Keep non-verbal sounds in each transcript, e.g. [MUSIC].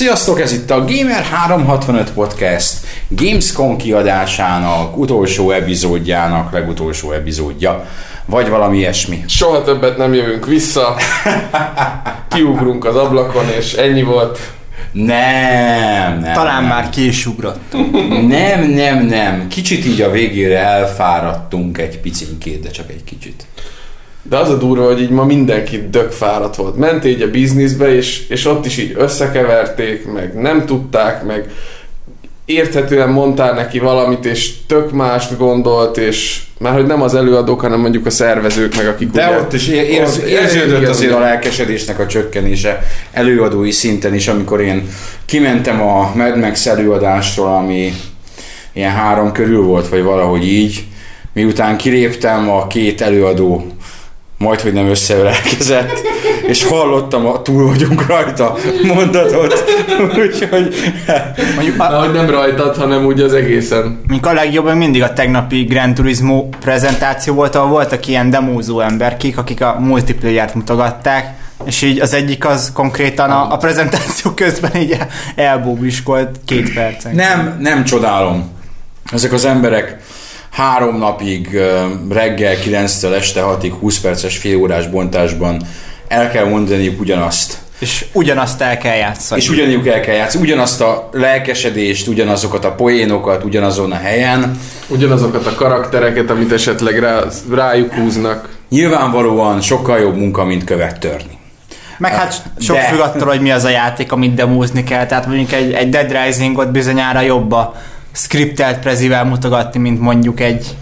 Sziasztok, ez itt a Gamer365 Podcast Gamescom kiadásának utolsó epizódjának legutolsó epizódja, vagy valami ilyesmi. Soha többet nem jövünk vissza, kiugrunk az ablakon, és ennyi volt. Nem, nem. Talán nem. már késugrottunk. nem, nem, nem. Kicsit így a végére elfáradtunk egy picinkét, de csak egy kicsit. De az a durva, hogy így ma mindenki dök fáradt volt. Ment így a bizniszbe, és, és ott is így összekeverték, meg nem tudták, meg érthetően mondtál neki valamit, és tök mást gondolt, és már hogy nem az előadók, hanem mondjuk a szervezők, meg akik De ugye, ott is érz, ott érződött azért a lelkesedésnek a csökkenése előadói szinten is, amikor én kimentem a Mad Max előadásról, ami ilyen három körül volt, vagy valahogy így, miután kiléptem, a két előadó majd, hogy nem összeölelkezett, és hallottam a túl vagyunk rajta mondatot, úgyhogy... Mondjuk, a... Hogy nem rajtad, hanem úgy az egészen. Mink a legjobb, mindig a tegnapi Grand Turismo prezentáció volt, ahol voltak ilyen demózó emberkék, akik a multiplayer-t mutogatták, és így az egyik az konkrétan a, a prezentáció közben így elbóbiskolt két percen. Nem, nem csodálom. Ezek az emberek három napig reggel 9-től este 6-ig 20 perces félórás bontásban el kell mondani ugyanazt. És ugyanazt el kell játszani. És ugyanúgy el kell játszani. Ugyanazt a lelkesedést, ugyanazokat a poénokat, ugyanazon a helyen. Ugyanazokat a karaktereket, amit esetleg rá, rájuk húznak. Nyilvánvalóan sokkal jobb munka, mint követ törni. Meg hát sok de... függ attól, hogy mi az a játék, amit demózni kell. Tehát mondjuk egy, egy Dead Risingot bizonyára jobba skriptelt prezivel mutogatni, mint mondjuk egy,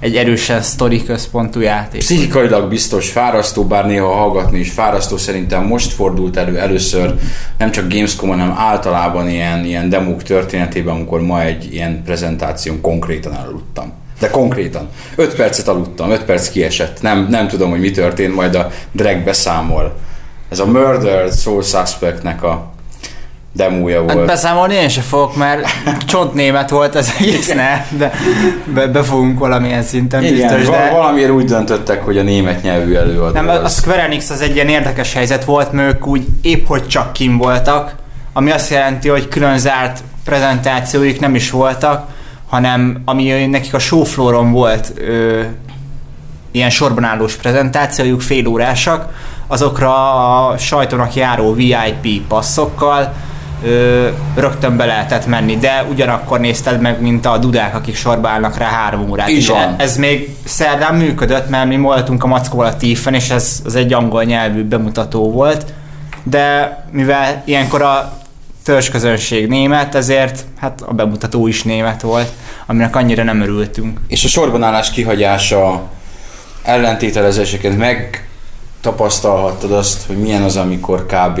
egy erősen sztori központú játék. Pszichikailag biztos fárasztó, bár néha hallgatni is fárasztó, szerintem most fordult elő először nem csak Gamescom, hanem általában ilyen, ilyen demók történetében, amikor ma egy ilyen prezentáción konkrétan aludtam. De konkrétan. 5 percet aludtam, 5 perc kiesett. Nem, nem tudom, hogy mi történt, majd a drag beszámol. Ez a Murder Soul Suspectnek a demója hát volt. Hát beszámolni én se fogok, mert [LAUGHS] csontnémet volt ez egész, ne? De be, be fogunk valamilyen szinten Igen, biztos, de... valamiért úgy döntöttek, hogy a német nyelvű előadó. Nem, az. a Square Enix az egy ilyen érdekes helyzet volt, mert ők úgy épp hogy csak kim voltak, ami azt jelenti, hogy külön zárt prezentációik nem is voltak, hanem ami nekik a showflooron volt ö, ilyen sorban állós prezentációjuk, félórásak, azokra a sajtónak járó VIP passzokkal, ö, rögtön be lehetett menni, de ugyanakkor nézted meg, mint a dudák, akik sorba állnak rá három órát. Így. Ez még szerdán működött, mert mi voltunk a Mackóval a Tífen, és ez az egy angol nyelvű bemutató volt, de mivel ilyenkor a törzsközönség német, ezért hát a bemutató is német volt, aminek annyira nem örültünk. És a sorbanállás kihagyása ellentételezéseket meg tapasztalhattad azt, hogy milyen az, amikor kb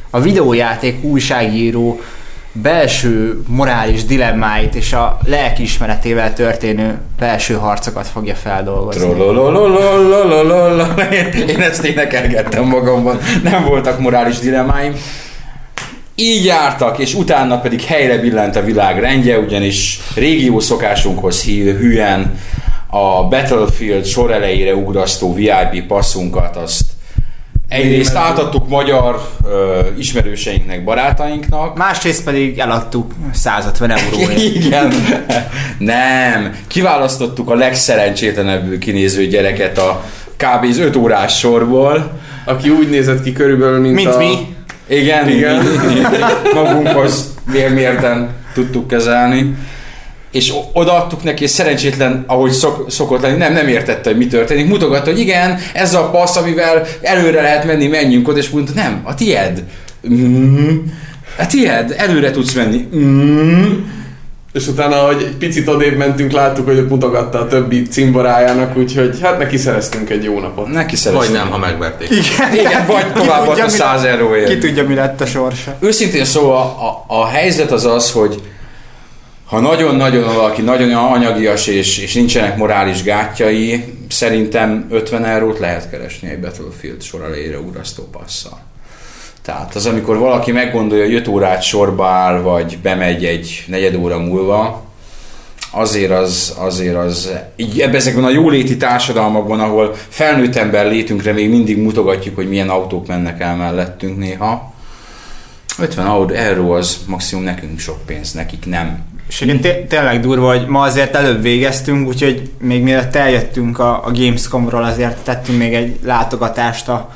a videójáték újságíró belső morális dilemmáit és a lelkiismeretével történő belső harcokat fogja feldolgozni. Én ezt énekelgettem magamban. Nem voltak morális dilemmáim. Így jártak, és utána pedig helyre billent a világ rendje, ugyanis régió szokásunkhoz hűen a Battlefield sor elejére ugrasztó VIP passzunkat azt Egyrészt átadtuk magyar ö, ismerőseinknek, barátainknak. Másrészt pedig eladtuk 150 euróért. [LAUGHS] Igen. Nem. Kiválasztottuk a legszerencsétlenebbül kinéző gyereket a kb. 5 órás sorból. Aki úgy nézett ki körülbelül, mint, mint a... mi. Igen, Igen. [LAUGHS] magunkhoz mérmérten tudtuk kezelni és odaadtuk neki, és szerencsétlen, ahogy szok, szokott lenni, nem, nem értette, hogy mi történik. Mutogatta, hogy igen, ez a passz, amivel előre lehet menni, menjünk oda, és mondta, nem, a tied. Mm, a tied, előre tudsz menni. Mm, és utána, hogy egy picit odébb mentünk, láttuk, hogy mutogatta a többi cimborájának, úgyhogy hát neki szereztünk egy jó napot. Neki Vagy szereztünk. nem, ha megverték. Igen, Igen, vagy tovább a mi 100 lett- euróért. Ki tudja, mi lett a sorsa. Őszintén szóval a, a helyzet az az, hogy ha nagyon-nagyon valaki nagyon anyagias és, és nincsenek morális gátjai, szerintem 50 eurót lehet keresni egy Battlefield sor elejére ugrasztó passzal. Tehát az, amikor valaki meggondolja, hogy 5 órát sorba áll, vagy bemegy egy negyed óra múlva, azért az, azért az, így ebben ezekben a jóléti társadalmakban, ahol felnőtt ember létünkre még mindig mutogatjuk, hogy milyen autók mennek el mellettünk néha, 50 aut- euró az maximum nekünk sok pénz, nekik nem. És igen, té- tényleg durva, hogy ma azért előbb végeztünk, úgyhogy még mielőtt eljöttünk a, a Gamescomról, azért tettünk még egy látogatást a,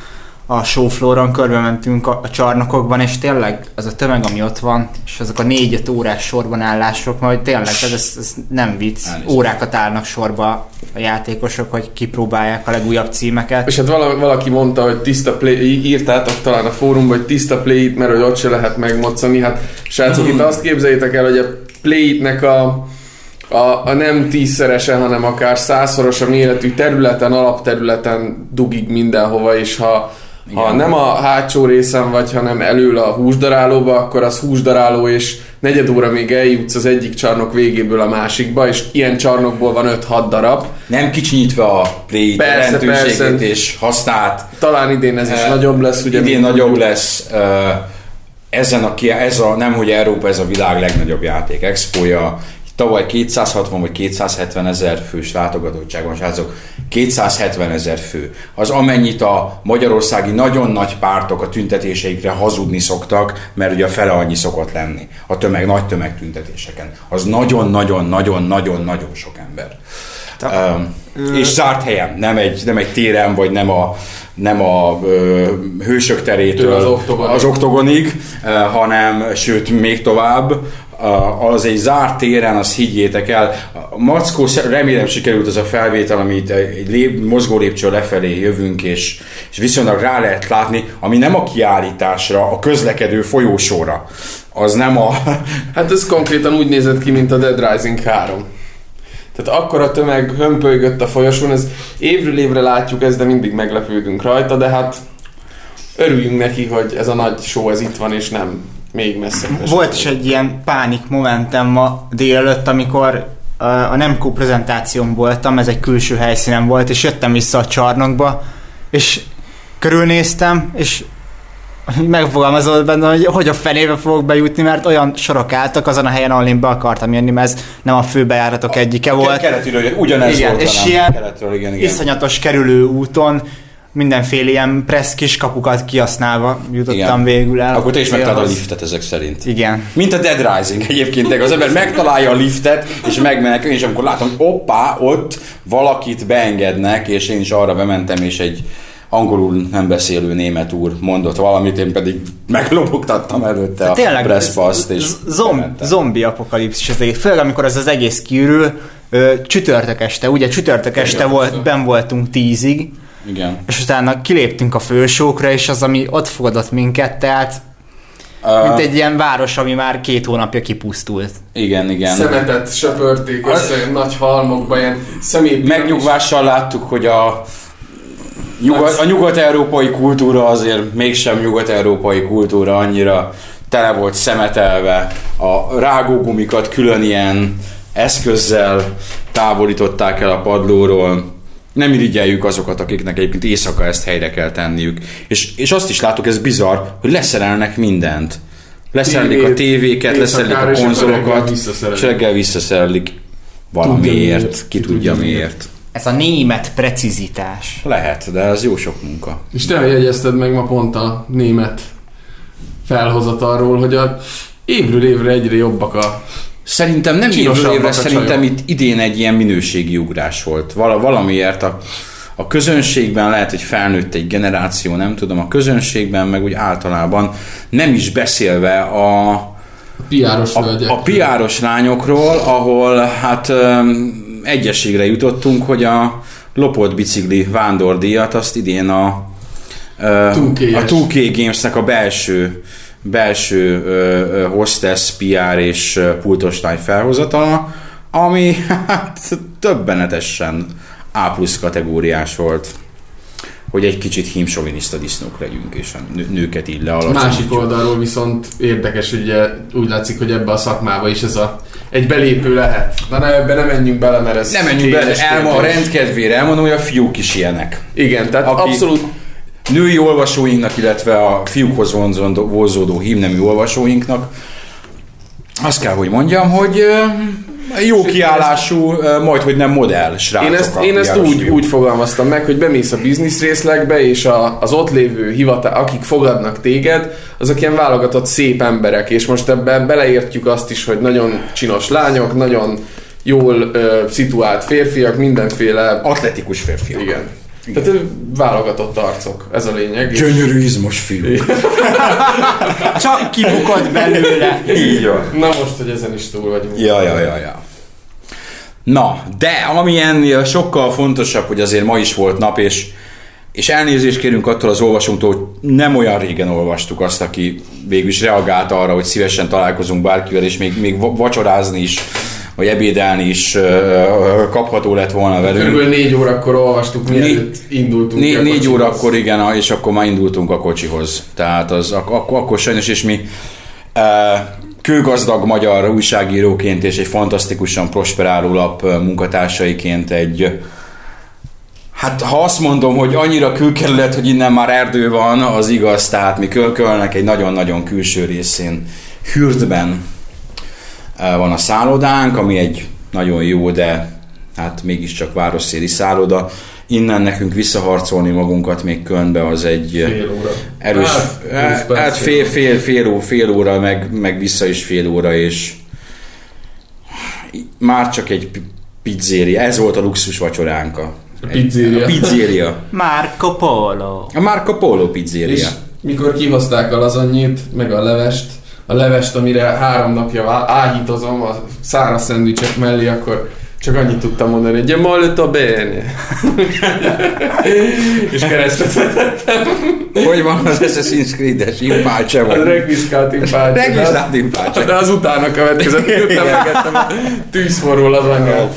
a showflooron, körbe mentünk a, a csarnokokban, és tényleg az a tömeg, ami ott van, és azok a négy-öt órás sorban állások, majd tényleg ez, ez, ez nem vicc, Elnézést. órákat állnak sorba a játékosok, hogy kipróbálják a legújabb címeket. És hát vala, valaki mondta, hogy tiszta play, írtátok talán a fórumban, hogy tiszta play mert hogy ott se lehet megmoccani. Hát srácok, itt azt képzeljétek el, hogy a play nek a, a, a nem tízszerese, hanem akár százszoros a méretű területen, alapterületen dugig mindenhova, és ha, ha Igen. nem a hátsó részen vagy, hanem elől a húsdarálóba, akkor az húsdaráló, és negyed óra még eljutsz az egyik csarnok végéből a másikba, és ilyen csarnokból van 5-6 darab. Nem kicsinyítve a play Persze, jelentőségét persze. és hasznát. Talán idén ez is Eh, nagyobb lesz, ugye? Idén nagyobb tudjuk. lesz. eh, Ezen a, ez a, nem hogy Európa, ez a világ legnagyobb játék expója. Tavaly 260 vagy 270 ezer fős látogatottság van, srácok. 270 ezer fő. Az amennyit a magyarországi nagyon nagy pártok a tüntetéseikre hazudni szoktak, mert ugye a fele annyi szokott lenni a tömeg, nagy tömegtüntetéseken. Az nagyon-nagyon-nagyon-nagyon-nagyon sok ember. Um, és zárt helyen, nem egy, nem egy téren, vagy nem a, nem a ö, hősök terétől Től az oktogonig. az oktogonig, hanem sőt még tovább, az egy zárt téren, azt higgyétek el. A Mackó, remélem sikerült az a felvétel, amit egy lép, mozgó lépcső lefelé jövünk, és, és viszonylag rá lehet látni, ami nem a kiállításra, a közlekedő folyósóra. Az nem a... Hát ez konkrétan úgy nézett ki, mint a Dead Rising 3. Tehát akkor a tömeg hömpölygött a folyosón, ez évről évre látjuk ezt, de mindig meglepődünk rajta, de hát örüljünk neki, hogy ez a nagy show ez itt van, és nem még messze. Volt is egy ilyen pánik momentum ma délelőtt, amikor a Nemco prezentáción voltam, ez egy külső helyszínen volt, és jöttem vissza a csarnokba, és körülnéztem, és megfogalmazott benne, hogy hogy a fenébe fogok bejutni, mert olyan sorok álltak azon a helyen, ahol én be akartam jönni, mert ez nem a főbejáratok egyike volt. Keletről, ugyanez Igen, volt és ilyen Keletről, igen, igen. Iszonyatos kerülő úton, mindenféle ilyen pressz kis kapukat kihasználva jutottam Igen. végül el. Akkor te is megtalálod a liftet ezek szerint. Igen. Mint a Dead Rising egyébként, az ember megtalálja a liftet, és megmenekül, és amikor látom, oppá, ott valakit beengednek, és én is arra bementem, és egy angolul nem beszélő német úr mondott valamit, én pedig meglobogtattam előtte a Tényleg, presspaszt, és zombi apokalipszis az egész. Főleg amikor az az egész kiürül, ö, csütörtök este, ugye csütörtök este Igen, volt, ben voltunk tízig, Igen. és utána kiléptünk a fősókra, és az, ami ott fogadott minket, tehát mint egy ilyen város, ami már két hónapja kipusztult. igen, igen. Szemetet söpörték össze nagy halmokba, ilyen szemét... Megnyugvással láttuk, hogy a nyugat, a nyugat-európai kultúra azért mégsem nyugat-európai kultúra annyira tele volt szemetelve. A rágógumikat külön ilyen eszközzel távolították el a padlóról. Nem irigyeljük azokat, akiknek egyébként éjszaka ezt helyre kell tenniük. És, és azt is látok, ez bizarr, hogy leszerelnek mindent. Leszerelik a tévéket, leszerelik a konzolokat, és reggel visszaszerelik valamiért, miért, ki tudja miért. Ez a német precizitás. Lehet, de ez jó sok munka. És te jegyezted meg ma pont a német felhozatalról, hogy a évről évre egyre jobbak a... Szerintem nem évről évre, a szerintem itt idén egy ilyen minőségi ugrás volt. Val- valamiért a, a közönségben lehet, hogy felnőtt egy generáció, nem tudom, a közönségben, meg úgy általában nem is beszélve a, piáros a, a piáros lányokról, ahol hát öm, egyességre jutottunk, hogy a lopott bicikli vándordíjat azt idén a, ö, 2K-es. a 2K Games-nek a belső belső ö, hostess, PR és ö, pultoslány felhozatala, ami [LAUGHS] hát többenetesen A plusz kategóriás volt hogy egy kicsit hímsoviniszta disznók legyünk, és a nő- nőket így lealacsonyítjuk. Másik oldalról viszont érdekes, hogy ugye úgy látszik, hogy ebbe a szakmába is ez a egy belépő lehet. Na ne, ebbe nem menjünk bele, mert ez Nem menjünk bele, elma a rendkedvére elmondom, hogy a fiúk is ilyenek. Igen, tehát Aki- abszolút Női olvasóinknak, illetve a fiúkhoz vonzódó, hímnemű olvasóinknak azt kell, hogy mondjam, hogy jó kiállású, majd hogy nem modell srácok. Én ezt, én ezt úgy, úgy fogalmaztam meg, hogy bemész a biznisz részlegbe, és a, az ott lévő hivatál, akik fogadnak téged, azok ilyen válogatott szép emberek, és most ebben beleértjük azt is, hogy nagyon csinos lányok, nagyon jól ö, szituált férfiak, mindenféle... Atletikus férfiak. Igen. Tehát ö, válogatott arcok, ez a lényeg. Gyönyörű izmos fiú. Csak kibukott belőle. Így van. Na most, hogy ezen is túl vagyunk. Ja, ja, ja, ja. Na, de ami ennél sokkal fontosabb, hogy azért ma is volt nap, és, és elnézést kérünk attól az olvasónktól, hogy nem olyan régen olvastuk azt, aki végül is reagált arra, hogy szívesen találkozunk bárkivel, és még, még va- vacsorázni is, vagy ebédelni is kapható lett volna velünk. Körülbelül négy órakor olvastuk, mielőtt indultunk. Né, ki a négy órakor igen, és akkor már indultunk a kocsihoz. Tehát az, ak- ak- akkor sajnos, és mi e, kőgazdag magyar újságíróként és egy fantasztikusan prosperáló lap munkatársaiként egy Hát ha azt mondom, hogy annyira külkerület, hogy innen már erdő van, az igaz, tehát mi Köl- Kölnnek egy nagyon-nagyon külső részén, Hürtben e, van a szállodánk, ami egy nagyon jó, de hát mégiscsak városszéli szálloda. Innen nekünk visszaharcolni magunkat még Kölnbe, az egy Fél óra. erős, Hát, hát, hát fél, fél, fél, ó- fél óra, meg, meg vissza is fél óra, és már csak egy pi- pizzéria, ez volt a luxus vacsoránk. A, pizzéria. A pizzéria. Marco Polo. A Marco Polo pizzéria. És mikor kihozták a lazanyit, meg a levest, a levest, amire három napja áhítozom a száraz szendvicsek mellé, akkor csak annyit tudtam mondani, hogy molto bene. és keresztet vetettem. Hogy van az Assassin's Creed-es impácse A vagy? requiszkált impács. Requiszkált impács. De az utána következett, miután megettem a tűzforró lazanyát.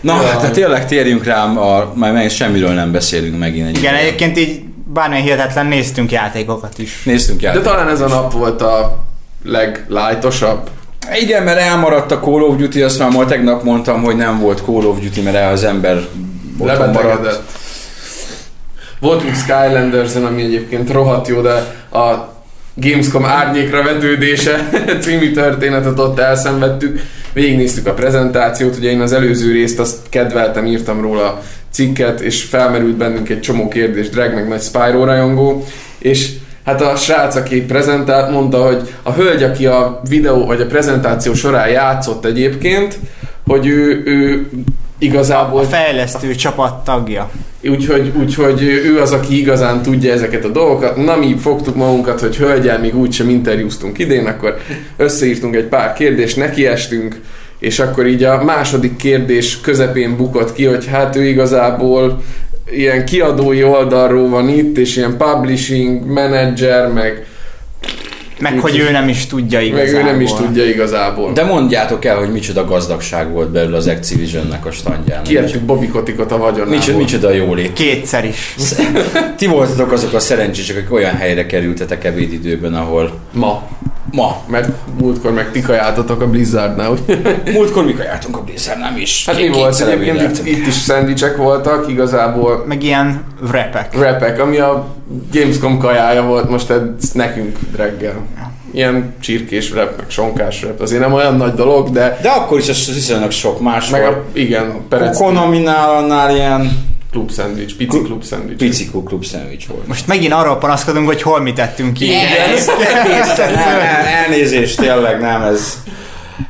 Na, hát tehát tényleg térjünk rám, a, majd meg semmiről nem beszélünk megint egy Igen, egyébként így bármilyen hihetetlen néztünk játékokat is. Néztünk De játékot. talán ez a nap volt a leglájtosabb. Igen, mert elmaradt a Call of Duty, azt már ma tegnap mondtam, hogy nem volt Call of Duty, mert az ember lebetegedett. Voltunk Skylanders-en, ami egyébként rohadt jó, de a Gamescom árnyékra vetődése [LAUGHS] című történetet ott elszenvedtük. Végignéztük a prezentációt, ugye én az előző részt azt kedveltem, írtam róla cikket, és felmerült bennünk egy csomó kérdés, Drag meg nagy Spyro rajongó, és hát a srác, aki prezentált, mondta, hogy a hölgy, aki a videó vagy a prezentáció során játszott egyébként, hogy ő, ő igazából A fejlesztő csapat tagja. Úgyhogy, úgyhogy ő az, aki igazán tudja ezeket a dolgokat. Na, mi fogtuk magunkat, hogy hölgyel még úgysem interjúztunk idén, akkor összeírtunk egy pár kérdést, nekiestünk, és akkor így a második kérdés közepén bukott ki, hogy hát ő igazából ilyen kiadói oldalról van itt, és ilyen publishing manager, meg, Meg hogy ő nem is tudja meg igazából. ő nem is tudja igazából. De mondjátok el, hogy micsoda gazdagság volt belül az Activisionnek a standján. Kiertük Bobby Kotikot a vagyonából. Micsoda, micsoda jólét. Kétszer is. Ti voltatok azok a szerencsések, akik olyan helyre kerültetek ebédidőben, ahol Ma. Ma. Mert múltkor meg ti kajáltatok a Blizzardnál, Múltkor mikor jártunk a Blizzard, nem is. Hát mi volt egyébként? Itt, itt is szendvicsek voltak, igazából Meg ilyen repek. repek, ami a Gamescom kajája volt most ez nekünk reggel. Ilyen csirkés rep, meg sonkás rep. Azért nem olyan nagy dolog, de De akkor is ez viszonylag sok más meg volt. a, igen, perec Konominál annál ilyen klub szendvics, pici klub szendvics. pici klub szendvics volt. Most megint arról panaszkodunk, hogy hol mi tettünk ki. Nem, nem, elnézést, tényleg nem, ez,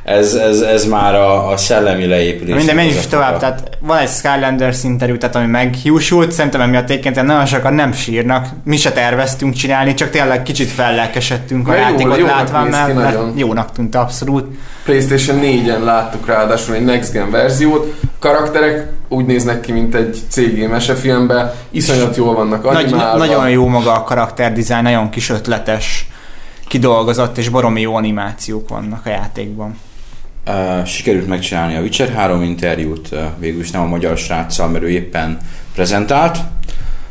ez, ez, ez már a, a szellemi leépülés. Minden menjünk is tovább, tehát van egy Skylanders interjú, tehát ami meghiúsult, szerintem emiatt egyébként nagyon sokan nem sírnak, mi se terveztünk csinálni, csak tényleg kicsit fellelkesedtünk a Mert jól- játékot jónak látván, mert, mert nagyon. jónak tűnt abszolút. PlayStation 4-en láttuk ráadásul egy Next Gen verziót. Karakterek úgy néznek ki, mint egy CG mesefilmben, iszonyat jól vannak Nagy, animálva. nagyon jó maga a karakterdizájn, nagyon kis ötletes. Kidolgozott és baromi jó animációk vannak a játékban. Sikerült megcsinálni a Witcher 3 interjút, uh, végül is nem a magyar sráccal, mert ő éppen prezentált,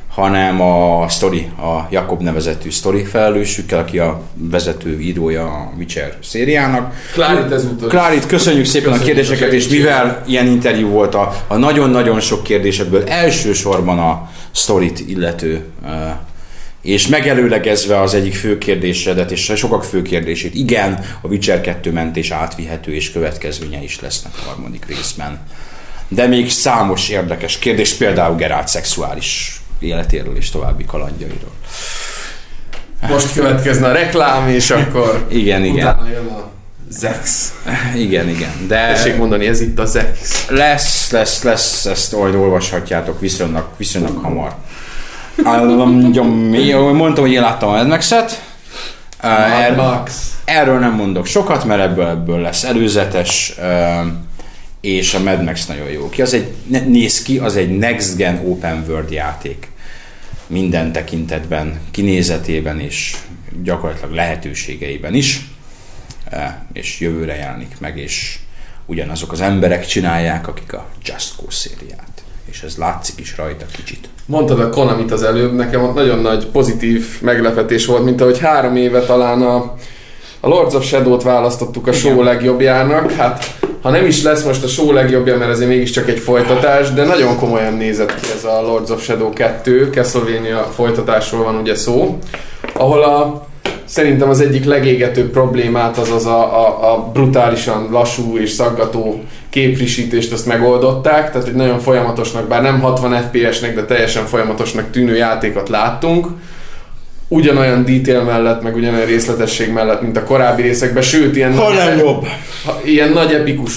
hanem a Story, a Jakob nevezetű Story felelősükkel, aki a vezető írója a Witcher szériának. Klárit ezúttal. Klárit, köszönjük szépen Köszönjük a kérdéseket, a és mivel ilyen interjú volt a, a nagyon-nagyon sok kérdésedből elsősorban a Storyt illető és megelőlegezve az egyik fő kérdésedet, és sokak fő kérdését, igen, a Witcher 2 mentés átvihető, és következménye is lesznek a harmadik részben. De még számos érdekes kérdés, például Geralt szexuális életéről és további kalandjairól. Most következne a reklám, és akkor Igen, igen. utána jön a Zex. Igen, igen. De Tessék mondani, ez itt a Zex. lesz, lesz, lesz, ezt majd olvashatjátok viszonylag, viszonylag hamar. Um, mondtam, hogy én láttam a Mad Max-et. Mad Max. erről nem mondok sokat, mert ebből, ebből lesz előzetes, és a Mad Max nagyon jó ki. Az egy, néz ki, az egy Next Gen Open World játék. Minden tekintetben, kinézetében és gyakorlatilag lehetőségeiben is. És jövőre jelenik meg, és ugyanazok az emberek csinálják, akik a Just Cause szériát. És ez látszik is rajta kicsit. Mondtad a Konamit az előbb, nekem ott nagyon nagy pozitív meglepetés volt, mint ahogy három éve talán a, a Lords of Shadow-t választottuk a show legjobbjának. Hát ha nem is lesz most a show legjobbja, mert ez mégiscsak egy folytatás, de nagyon komolyan nézett ki ez a Lords of Shadow 2, Castlevania folytatásról van ugye szó, ahol a Szerintem az egyik legégetőbb problémát az az a, a, a brutálisan lassú és szaggató képfrissítést azt megoldották, tehát egy nagyon folyamatosnak, bár nem 60 FPS-nek, de teljesen folyamatosnak tűnő játékot láttunk, ugyanolyan detail mellett, meg ugyanolyan részletesség mellett, mint a korábbi részekben, sőt, ilyen, Ha nem jobb. ilyen nagy epikus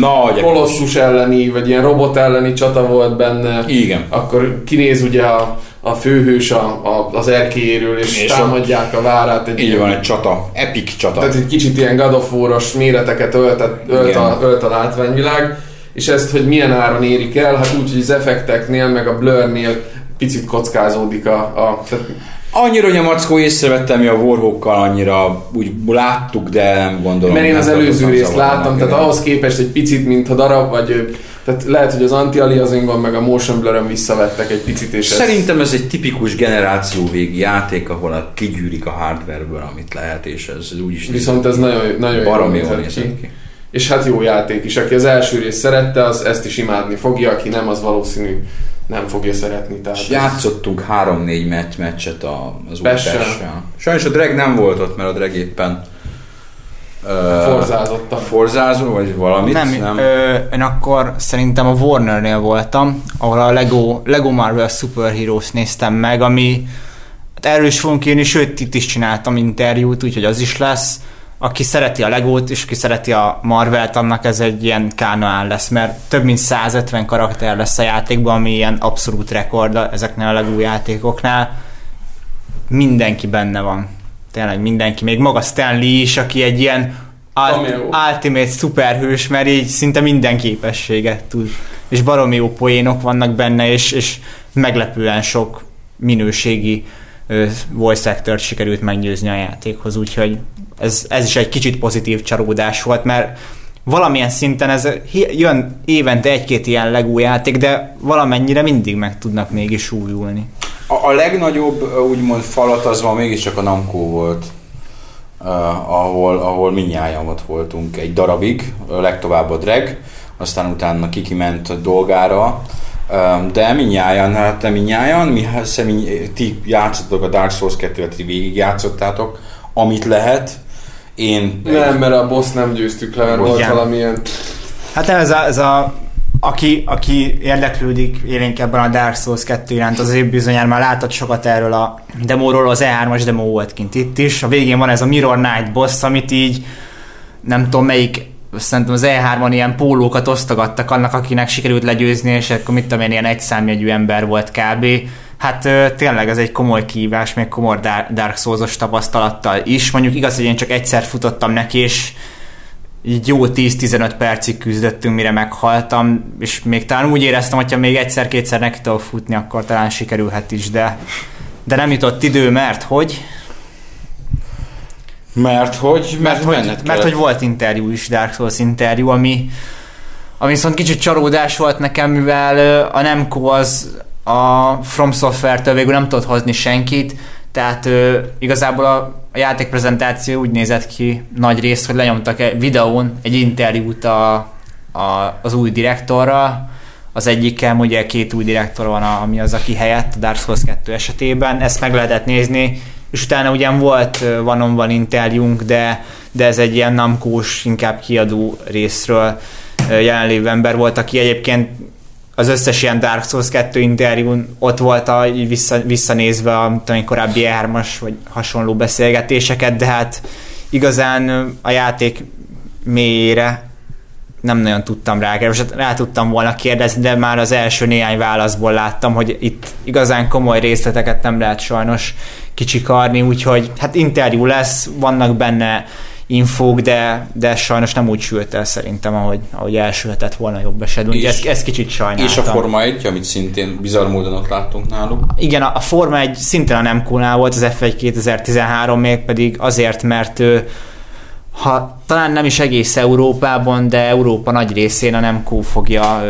Nagy kolosszus elleni, vagy ilyen robot elleni csata volt benne, Igen. akkor kinéz ugye a, a főhős a, a, az erkélyéről, és, És támadják a várát. Egy Így van, egy csata. Epic csata. Tehát egy kicsit ilyen God of War-os méreteket öltet, ölt, Igen. a, ölt a látványvilág, és ezt, hogy milyen áron érik el, hát úgy, hogy az effekteknél, meg a blurnél picit kockázódik a... a tehát Annyira, hogy a mackó észrevettem, hogy a Warhawkkal annyira úgy láttuk, de nem gondolom. mert én az előző részt láttam, tehát ahhoz képest egy picit, mint a darab, vagy tehát lehet, hogy az anti-aliasingon meg a motion blur visszavettek egy picit, és ez... Szerintem ez egy tipikus generáció végi játék, ahol a kigyűrik a hardwareből, amit lehet, és ez, ez úgyis Viszont ez nagyon, nagyon baromi jól nézett ki. És hát jó játék is. Aki az első részt szerette, az ezt is imádni fogja, aki nem, az valószínű nem fogja szeretni. Tehát És ez- játszottunk három-négy meccs, meccset az új. Sajnos a drag nem volt ott, mert a drag éppen Forzázottan. Forzázó, vagy valamit? nem, nem. Ö, én akkor szerintem a Warnernél voltam, ahol a Lego, Lego Marvel Super Heroes néztem meg, ami hát erről is fogunk írni, sőt itt is csináltam interjút, úgyhogy az is lesz. Aki szereti a Legót és aki szereti a Marvelt, annak ez egy ilyen kánoán lesz, mert több mint 150 karakter lesz a játékban, ami ilyen abszolút rekord ezeknél a Lego játékoknál. Mindenki benne van. Tényleg mindenki. Még maga Stanley is, aki egy ilyen ult- ultimate szuperhős, mert így szinte minden képességet tud. És baromi jó poénok vannak benne, és, és meglepően sok minőségi ö, voice actor sikerült meggyőzni a játékhoz, úgyhogy ez, ez is egy kicsit pozitív csalódás volt, mert valamilyen szinten ez jön évente egy-két ilyen Lego játék, de valamennyire mindig meg tudnak mégis újulni. A, a legnagyobb úgymond falat az ma mégiscsak a Namco volt, uh, ahol, ahol minnyáján ott voltunk egy darabig, legtovább a drag, aztán utána Kiki ment a dolgára, Um, de minnyáján, hát nem minnyáján, mi hát személy, ti játszottatok a Dark Souls 2-et, ti végig játszottátok, amit lehet. Én Nem, mert a boss nem győztük le, mert volt valamilyen... Hát nem, ez a, ez a aki, aki érdeklődik élénkebben a Dark Souls 2 iránt, az év bizonyára már látott sokat erről a demóról, az E3-as demo volt kint itt is. A végén van ez a Mirror Knight boss, amit így nem tudom melyik szerintem az E3-on ilyen pólókat osztogattak annak, akinek sikerült legyőzni, és akkor mit tudom én, ilyen egyszámjegyű ember volt kb. Hát tényleg ez egy komoly kívás, még komoly Dar- Dark Souls-os tapasztalattal is. Mondjuk igaz, hogy én csak egyszer futottam neki, és így jó 10-15 percig küzdöttünk, mire meghaltam, és még talán úgy éreztem, hogyha még egyszer-kétszer neki tudok futni, akkor talán sikerülhet is, de, de nem jutott idő, mert hogy? Mert hogy, mert, hogy, mert hogy volt interjú is, Dark Souls interjú, ami, ami viszont kicsit csalódás volt nekem, mivel a Nemco az a From Software-től végül nem tudott hozni senkit, tehát ö, igazából a, a játékprezentáció úgy nézett ki nagy részt, hogy lenyomtak egy videón egy interjút a, a, az új direktorral, az egyikkel ugye két új direktor van, ami az, aki helyett a Dark Souls 2 esetében, ezt meg lehetett nézni, és utána ugyan volt van van interjúnk, de, de ez egy ilyen namkós, inkább kiadó részről jelenlévő ember volt, aki egyébként az összes ilyen Dark Souls 2 interjún ott volt a, vissza, visszanézve a tudom, korábbi E3-as vagy hasonló beszélgetéseket, de hát igazán a játék mélyére nem nagyon tudtam rá, most rá tudtam volna kérdezni, de már az első néhány válaszból láttam, hogy itt igazán komoly részleteket nem lehet sajnos kicsikarni, úgyhogy hát interjú lesz, vannak benne infók, de, de sajnos nem úgy sült el szerintem, ahogy, ahogy elsülhetett volna jobb esetben. Ugye ezt, ezt kicsit sajnáltam. És a Forma 1, amit szintén bizarr módon ott láttunk náluk. Igen, a, a Forma 1 szintén a nem volt, az F1 2013 még pedig azért, mert ő ha talán nem is egész Európában, de Európa nagy részén a Nemco fogja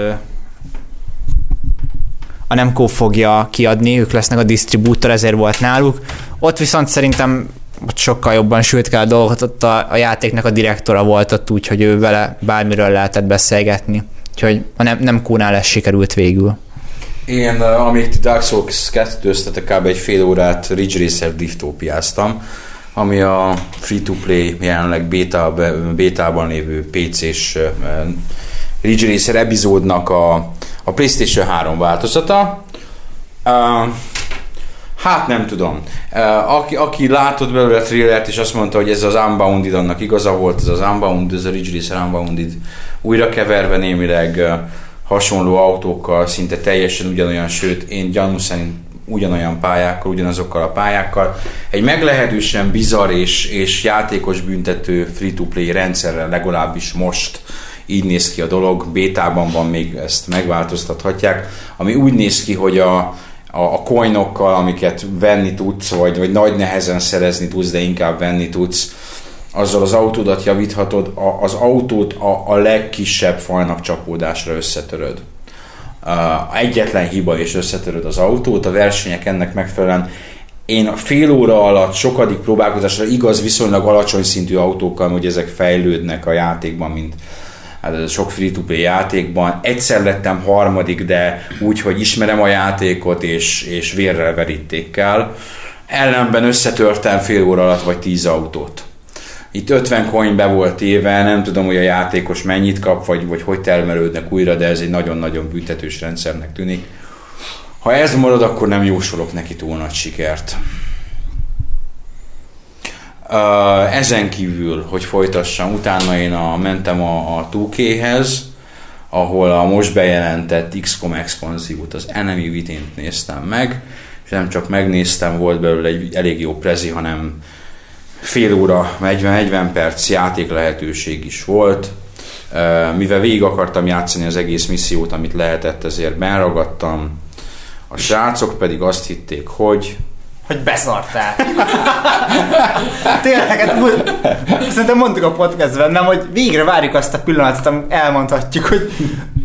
a Nemco fogja kiadni, ők lesznek a disztribútor, ezért volt náluk. Ott viszont szerintem ott sokkal jobban sült kell a dolgot, ott a, a játéknak a direktora volt ott úgy, hogy ő vele bármiről lehetett beszélgetni. Úgyhogy a nem, nem kónál ez sikerült végül. Én, amíg Dark Souls 2 kb. egy fél órát Ridge Racer diftópiáztam, ami a free-to-play jelenleg beta, bétában lévő PC-s Ridge Racer epizódnak a, a PlayStation 3 változata. Uh, Hát nem tudom. Aki, aki látott belőle a trailert, és azt mondta, hogy ez az Unbounded, annak igaza volt, ez az Unbounded, ez a Ridge Racer Unbounded újra keverve némileg hasonló autókkal, szinte teljesen ugyanolyan, sőt, én gyanú szerint ugyanolyan pályákkal, ugyanazokkal a pályákkal. Egy meglehetősen bizarr és, és játékos büntető free-to-play rendszerrel legalábbis most így néz ki a dolog, bétában van még ezt megváltoztathatják, ami úgy néz ki, hogy a, a, a coinokkal, amiket venni tudsz, vagy, vagy nagy nehezen szerezni tudsz, de inkább venni tudsz, azzal az autódat javíthatod, a, az autót a, a legkisebb fajnak csapódásra összetöröd. Egyetlen hiba és összetöröd az autót, a versenyek ennek megfelelően. Én fél óra alatt sokadik próbálkozásra igaz viszonylag alacsony szintű autókkal, hogy ezek fejlődnek a játékban, mint hát sok free-to-play játékban. Egyszer lettem harmadik, de úgy, hogy ismerem a játékot, és, és vérrel verítékkel. Ellenben összetörtem fél óra alatt, vagy tíz autót. Itt 50 coin be volt éve, nem tudom, hogy a játékos mennyit kap, vagy, vagy hogy termelődnek újra, de ez egy nagyon-nagyon büntetős rendszernek tűnik. Ha ez marad, akkor nem jósolok neki túl nagy sikert. Ezen kívül, hogy folytassam, utána én a, mentem a, a 2K-hez, ahol a most bejelentett XCOM expanzívút, az Enemy within néztem meg, és nem csak megnéztem, volt belőle egy elég jó prezi, hanem fél óra, 40-40 perc játék lehetőség is volt. Mivel végig akartam játszani az egész missziót, amit lehetett, ezért benragadtam. A srácok pedig azt hitték, hogy hogy beszartál. Tényleg, hát, szerintem mondtuk a podcastben, nem, hogy végre várjuk azt a pillanatot, amit elmondhatjuk, hogy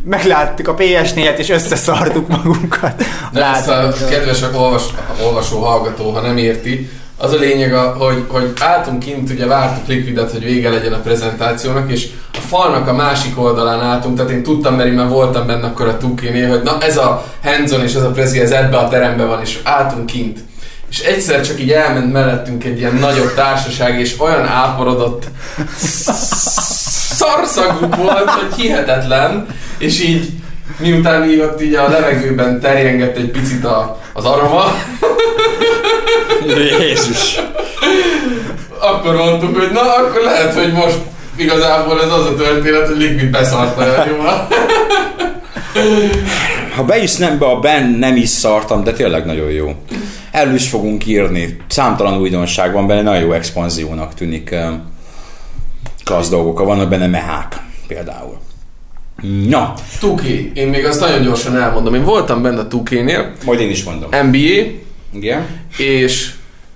megláttuk a PS4-et, és összeszartuk magunkat. De ezt a kedves olvas, olvasó, hallgató, ha nem érti, az a lényeg, hogy, hogy álltunk kint, ugye vártuk Liquidet, hogy vége legyen a prezentációnak, és a falnak a másik oldalán álltunk, tehát én tudtam, mert én már voltam benne akkor a Tukinél, hogy na ez a Handzon és ez a Prezi, ez ebbe a terembe van, és álltunk kint. És egyszer csak így elment mellettünk egy ilyen nagyobb társaság, és olyan áporodott szarszaguk volt, hogy hihetetlen, és így miután így ott így a levegőben terjengett egy picit a, az aroma, Jézus! Akkor mondtuk, hogy na, akkor lehet, hogy most igazából ez az a történet, hogy Liquid beszarta el, jó? Ha be is nem, be a Ben nem is szartam, de tényleg nagyon jó. El is fogunk írni. Számtalan újdonság van benne, nagyon jó expanziónak tűnik. Klassz dolgok, vannak benne mehák például. Na. Tuki. Én még azt nagyon gyorsan elmondom. Én voltam benne a Tuki-nél. Majd én is mondom. NBA. Igen. És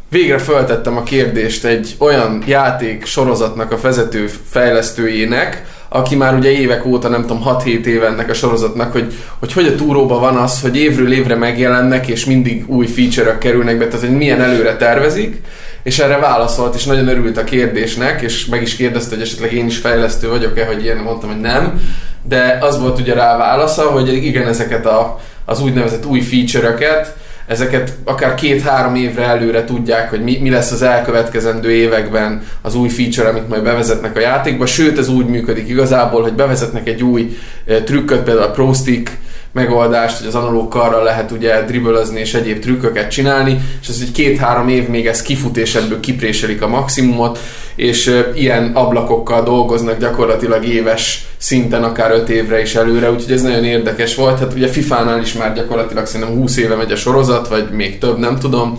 végre föltettem a kérdést egy olyan játék sorozatnak a vezető fejlesztőjének, aki már ugye évek óta, nem tudom, 6-7 éve ennek a sorozatnak, hogy, hogy hogy a túróban van az, hogy évről évre megjelennek, és mindig új feature-ök kerülnek be, tehát hogy milyen előre tervezik, és erre válaszolt, és nagyon örült a kérdésnek, és meg is kérdezte, hogy esetleg én is fejlesztő vagyok-e, hogy ilyen mondtam, hogy nem, de az volt ugye rá válasza, hogy igen, ezeket a, az úgynevezett új feature-öket, ezeket akár két-három évre előre tudják, hogy mi, mi lesz az elkövetkezendő években az új feature, amit majd bevezetnek a játékba, sőt ez úgy működik igazából, hogy bevezetnek egy új e, trükköt, például a Pro Stick megoldást, hogy az analóg karral lehet ugye dribblezni és egyéb trükköket csinálni, és ez egy két-három év még ez kifut, és ebből kipréselik a maximumot, és ilyen ablakokkal dolgoznak gyakorlatilag éves szinten akár 5 évre is előre, úgyhogy ez nagyon érdekes volt. Hát ugye FIFA-nál is már gyakorlatilag szerintem 20 éve megy a sorozat, vagy még több, nem tudom.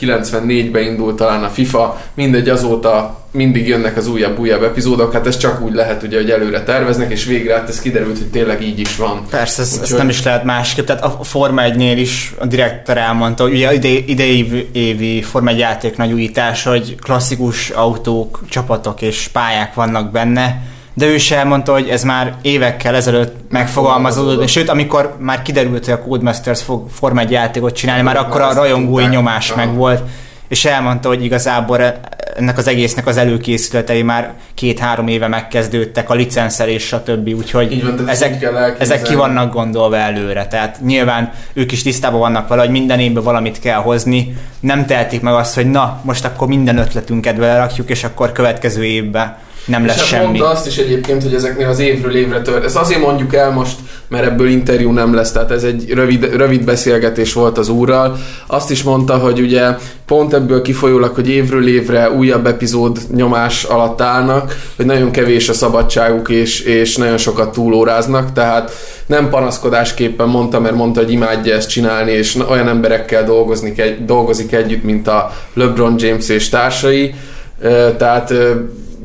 94-ben indult talán a FIFA, mindegy azóta mindig jönnek az újabb, újabb epizódok, hát ez csak úgy lehet ugye, hogy előre terveznek, és végre hát ez kiderült, hogy tényleg így is van. Persze, ez, Úgyhogy... ez nem is lehet másképp, tehát a Forma 1-nél is a direktor elmondta, hogy ugye ide, idei évi Forma 1 játék nagy újítás, hogy klasszikus autók, csapatok és pályák vannak benne, de ő sem elmondta, hogy ez már évekkel ezelőtt megfogalmazódott, sőt, amikor már kiderült, hogy a Codemasters fog Forma 1 játékot csinálni, már akkor a rajongói nyomás meg volt, és elmondta, hogy igazából ennek az egésznek az előkészületei már két-három éve megkezdődtek, a licenszelés, stb. Úgyhogy van, ezek, ezek ki vannak gondolva előre. Tehát nyilván ők is tisztában vannak vele, hogy minden évben valamit kell hozni. Nem tehetik meg azt, hogy na, most akkor minden ötletünket belerakjuk, és akkor következő évben nem lesz és semmi. mondta azt is egyébként, hogy ezeknél az évről évre tört. Ezt azért mondjuk el most, mert ebből interjú nem lesz, tehát ez egy rövid, rövid beszélgetés volt az úrral. Azt is mondta, hogy ugye pont ebből kifolyólag, hogy évről évre újabb epizód nyomás alatt állnak, hogy nagyon kevés a szabadságuk, és, és nagyon sokat túlóráznak, tehát nem panaszkodásképpen mondta, mert mondta, hogy imádja ezt csinálni, és olyan emberekkel dolgozni, dolgozik együtt, mint a LeBron James és társai, tehát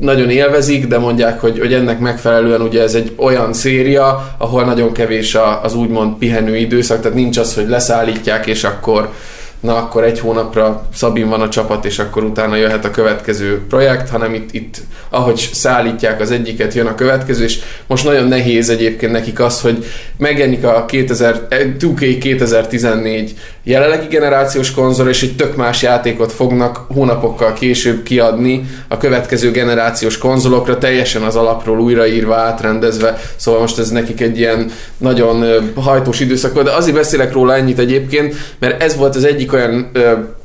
nagyon élvezik, de mondják, hogy, hogy ennek megfelelően ugye ez egy olyan széria, ahol nagyon kevés az úgymond pihenő időszak, tehát nincs az, hogy leszállítják, és akkor na akkor egy hónapra Szabin van a csapat, és akkor utána jöhet a következő projekt, hanem itt, itt ahogy szállítják az egyiket, jön a következő, és most nagyon nehéz egyébként nekik az, hogy megjelenik a 2000, 2K 2014 jelenlegi generációs konzol, és egy tök más játékot fognak hónapokkal később kiadni a következő generációs konzolokra, teljesen az alapról újraírva, átrendezve, szóval most ez nekik egy ilyen nagyon hajtós időszak de azért beszélek róla ennyit egyébként, mert ez volt az egyik olyan